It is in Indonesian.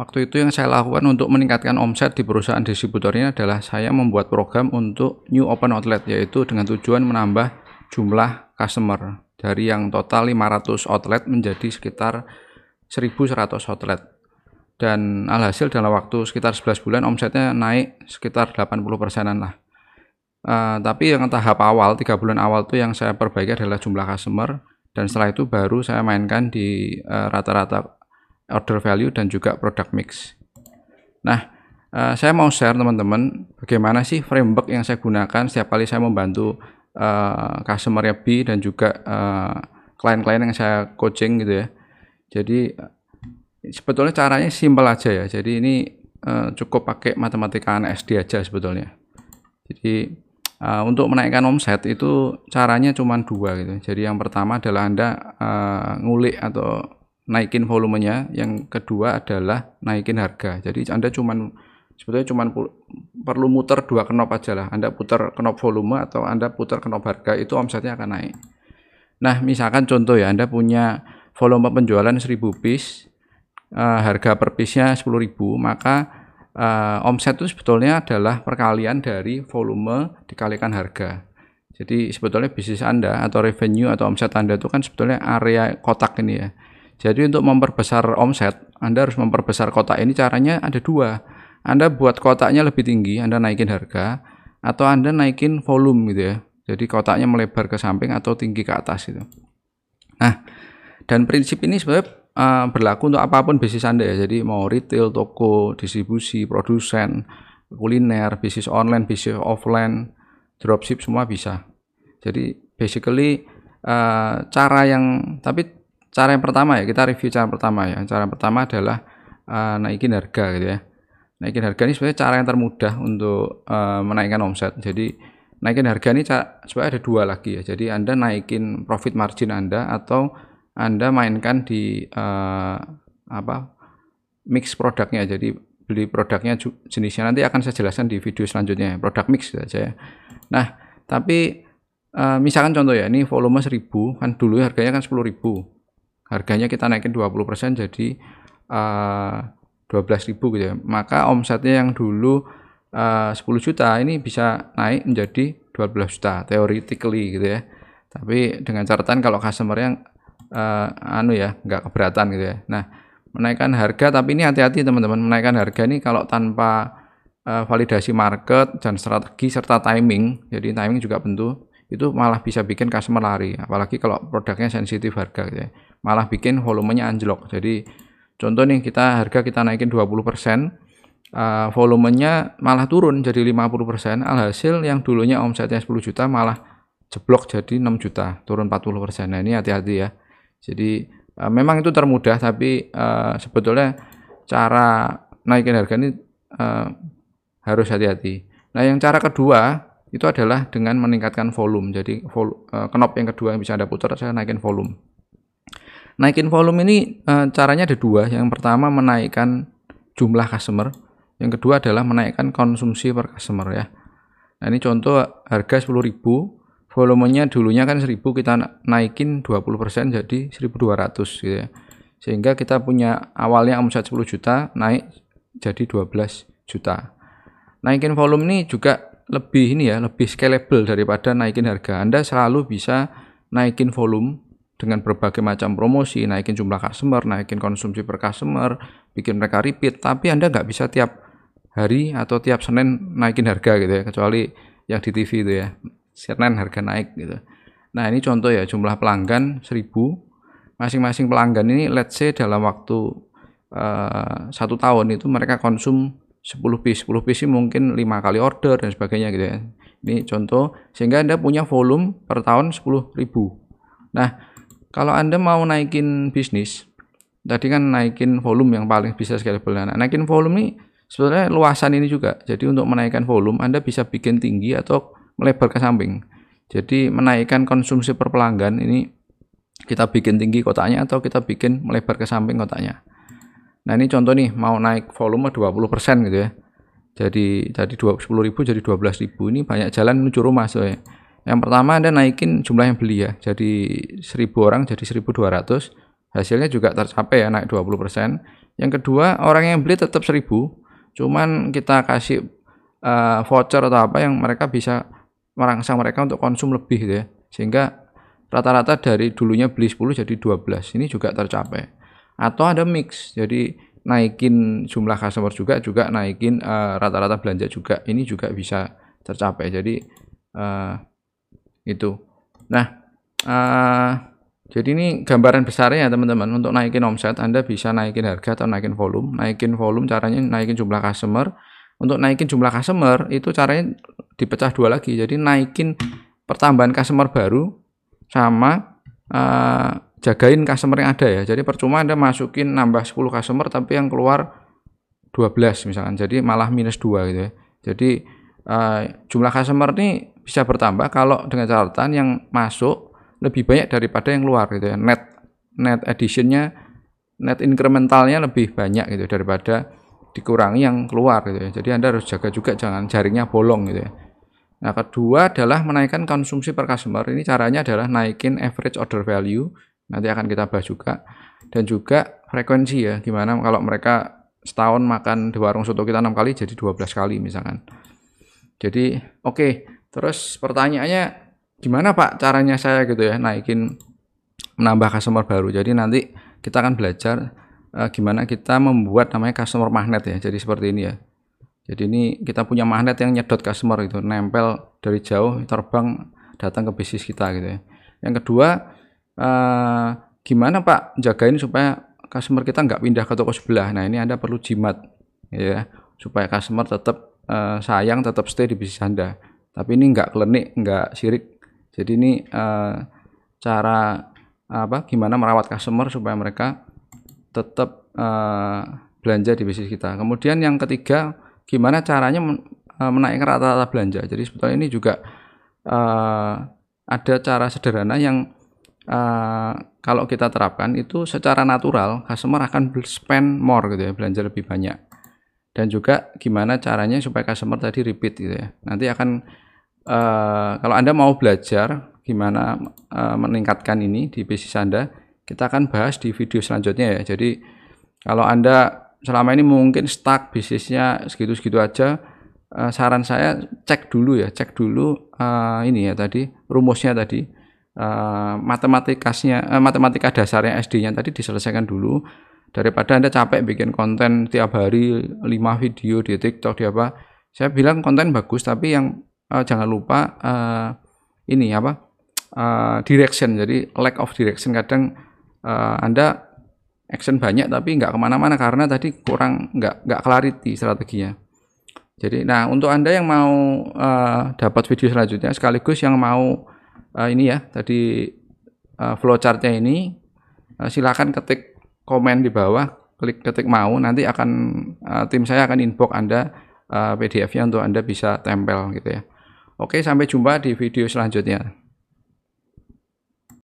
waktu itu yang saya lakukan untuk meningkatkan omset di perusahaan distributor ini adalah saya membuat program untuk new open outlet yaitu dengan tujuan menambah jumlah customer. Dari yang total 500 outlet menjadi sekitar 1100 outlet. Dan alhasil dalam waktu sekitar 11 bulan omsetnya naik sekitar 80 persenan lah. Uh, tapi yang tahap awal tiga bulan awal tuh yang saya perbaiki adalah jumlah customer. Dan setelah itu baru saya mainkan di eh, rata-rata uh, order value dan juga product mix. Nah, uh, saya mau share teman-teman bagaimana sih framework yang saya gunakan setiap kali saya membantu uh, customer B dan juga klien-klien uh, yang saya coaching gitu ya. Jadi sebetulnya caranya simpel aja ya. Jadi ini uh, cukup pakai matematika SD aja sebetulnya. Jadi Uh, untuk menaikkan omset itu caranya cuma dua gitu. Jadi yang pertama adalah Anda uh, ngulik atau naikin volumenya, yang kedua adalah naikin harga. Jadi Anda cuma sebetulnya cuma perlu muter dua knop aja lah. Anda putar knop volume atau Anda putar knop harga itu omsetnya akan naik. Nah, misalkan contoh ya, Anda punya volume penjualan 1000 piece, uh, harga per piece-nya 10.000, maka uh, omset itu sebetulnya adalah perkalian dari volume dikalikan harga. Jadi sebetulnya bisnis Anda atau revenue atau omset Anda itu kan sebetulnya area kotak ini ya. Jadi untuk memperbesar omset, Anda harus memperbesar kotak ini caranya ada dua. Anda buat kotaknya lebih tinggi, Anda naikin harga, atau Anda naikin volume gitu ya. Jadi kotaknya melebar ke samping atau tinggi ke atas gitu. Nah, dan prinsip ini sebenarnya uh, berlaku untuk apa pun bisnis Anda ya. Jadi mau retail, toko, distribusi, produsen, kuliner, bisnis online, bisnis offline, dropship semua bisa. Jadi basically uh, cara yang tapi cara yang pertama ya kita review cara pertama ya. Cara pertama adalah uh, naikin harga gitu ya. Naikin harga ini sebenarnya cara yang termudah untuk uh, menaikkan omset. Jadi naikin harga ini sebenarnya ada dua lagi ya. Jadi Anda naikin profit margin Anda atau anda mainkan di uh, apa mix produknya. Jadi beli produknya jenisnya nanti akan saya jelaskan di video selanjutnya. Produk mix saja ya. Nah, tapi uh, misalkan contoh ya, ini volume 1000 kan dulu harganya kan 10.000. Harganya kita naikin 20% jadi uh, eh, 12.000 gitu ya. Maka omsetnya yang dulu uh, 10 juta ini bisa naik menjadi 12 juta theoretically gitu ya. Tapi dengan catatan kalau customer yang uh, anu ya nggak keberatan gitu ya nah menaikkan harga tapi ini hati-hati teman-teman menaikkan harga ini kalau tanpa uh, validasi market dan strategi serta timing jadi timing juga tentu itu malah bisa bikin customer lari apalagi kalau produknya sensitif harga gitu ya. malah bikin volumenya anjlok jadi contoh nih kita harga kita naikin 20% uh, volumenya malah turun jadi 50% alhasil yang dulunya omsetnya 10 juta malah jeblok jadi 6 juta turun 40% nah ini hati-hati ya jadi uh, memang itu termudah tapi uh, sebetulnya cara naikin harga ini uh, harus hati-hati. Nah, yang cara kedua itu adalah dengan meningkatkan volume. Jadi vol, uh, knop yang kedua yang bisa Anda putar saya naikin volume. Naikin volume ini uh, caranya ada dua. Yang pertama menaikkan jumlah customer, yang kedua adalah menaikkan konsumsi per customer ya. Nah, ini contoh harga 10.000 volumenya dulunya kan 1000 kita naikin 20% jadi 1200 gitu ya. Sehingga kita punya awalnya omset 10 juta naik jadi 12 juta. Naikin volume ini juga lebih ini ya, lebih scalable daripada naikin harga. Anda selalu bisa naikin volume dengan berbagai macam promosi, naikin jumlah customer, naikin konsumsi per customer, bikin mereka repeat, tapi Anda nggak bisa tiap hari atau tiap Senin naikin harga gitu ya, kecuali yang di TV itu ya. Senin harga naik gitu. Nah ini contoh ya jumlah pelanggan 1000 masing-masing pelanggan ini let's say dalam waktu uh, satu tahun itu mereka konsum 10 piece 10 piece mungkin lima kali order dan sebagainya gitu ya ini contoh sehingga anda punya volume per tahun 10.000 nah kalau anda mau naikin bisnis tadi kan naikin volume yang paling bisa scalable nah naikin volume ini sebenarnya luasan ini juga jadi untuk menaikkan volume anda bisa bikin tinggi atau melebar ke samping. Jadi menaikkan konsumsi per pelanggan ini kita bikin tinggi kotaknya atau kita bikin melebar ke samping kotaknya. Nah ini contoh nih mau naik volume 20% gitu ya. Jadi jadi 10.000 jadi 12.000 ini banyak jalan menuju rumah so ya. Yang pertama Anda naikin jumlah yang beli ya. Jadi 1000 orang jadi 1200 hasilnya juga tercapai ya naik 20%. Yang kedua, orang yang beli tetap 1000, cuman kita kasih uh, voucher atau apa yang mereka bisa merangsang mereka untuk konsum lebih gitu ya. Sehingga rata-rata dari dulunya beli 10 jadi 12. Ini juga tercapai. Atau ada mix. Jadi naikin jumlah customer juga juga naikin eh, rata-rata uh, belanja juga. Ini juga bisa tercapai. Jadi uh, itu. Nah, uh, jadi ini gambaran besarnya ya teman-teman. Untuk naikin omset Anda bisa naikin harga atau naikin volume. Naikin volume caranya naikin jumlah customer. Untuk naikin jumlah customer itu caranya dipecah dua lagi. Jadi naikin pertambahan customer baru sama uh, jagain customer yang ada ya. Jadi percuma Anda masukin nambah 10 customer tapi yang keluar 12 misalkan. Jadi malah minus 2 gitu ya. Jadi uh, jumlah customer ini bisa bertambah kalau dengan catatan yang masuk lebih banyak daripada yang luar gitu ya net net additionnya net incrementalnya lebih banyak gitu daripada dikurangi yang keluar gitu ya jadi anda harus jaga juga jangan jaringnya bolong gitu ya nah kedua adalah menaikkan konsumsi per customer ini caranya adalah naikin average order value nanti akan kita bahas juga dan juga frekuensi ya gimana kalau mereka setahun makan di warung soto kita enam kali jadi 12 kali misalkan jadi oke okay. terus pertanyaannya gimana Pak caranya saya gitu ya naikin menambah customer baru. Jadi nanti kita akan belajar uh, gimana kita membuat namanya customer magnet ya. Jadi seperti ini ya. Jadi ini kita punya magnet yang nyedot customer itu, nempel dari jauh terbang datang ke bisnis kita gitu ya. Yang kedua, uh, gimana Pak jagain supaya customer kita nggak pindah ke toko sebelah. Nah ini Anda perlu jimat ya supaya customer tetap uh, sayang, tetap stay di bisnis Anda. Tapi ini nggak klenik, nggak sirik, jadi ini uh, cara apa gimana merawat customer supaya mereka tetap uh, belanja di bisnis kita. Kemudian yang ketiga, gimana caranya eh, menaikkan rata-rata belanja. Jadi sebetulnya ini juga uh, ada cara sederhana yang uh, kalau kita terapkan itu secara natural customer akan spend more gitu ya, belanja lebih banyak. Dan juga gimana caranya supaya customer tadi repeat gitu ya. Nanti akan uh, kalau Anda mau belajar gimana uh, meningkatkan ini di bisnis Anda, kita akan bahas di video selanjutnya ya. Jadi kalau Anda selama ini mungkin stuck bisnisnya segitu-segitu aja, saran saya cek dulu ya, cek dulu uh, ini ya tadi rumusnya tadi uh, matematikasnya, uh, matematika dasarnya SD-nya tadi diselesaikan dulu. Daripada Anda capek bikin konten tiap hari 5 video di TikTok di apa. Saya bilang konten bagus tapi yang uh, jangan lupa uh, ini apa uh, direction. Jadi lack of direction. Kadang uh, anda action banyak tapi nggak ke mana-mana karena tadi kurang nggak nggak clarity strateginya. Jadi nah untuk anda yang mau uh, dapat video selanjutnya sekaligus yang mau uh, ini ya tadi uh, flowchartnya ini uh, silakan ketik komen di bawah klik ketik mau nanti akan uh, tim saya akan inbox anda uh, PDF-nya untuk anda bisa tempel gitu ya Oke, sampai jumpa di video selanjutnya.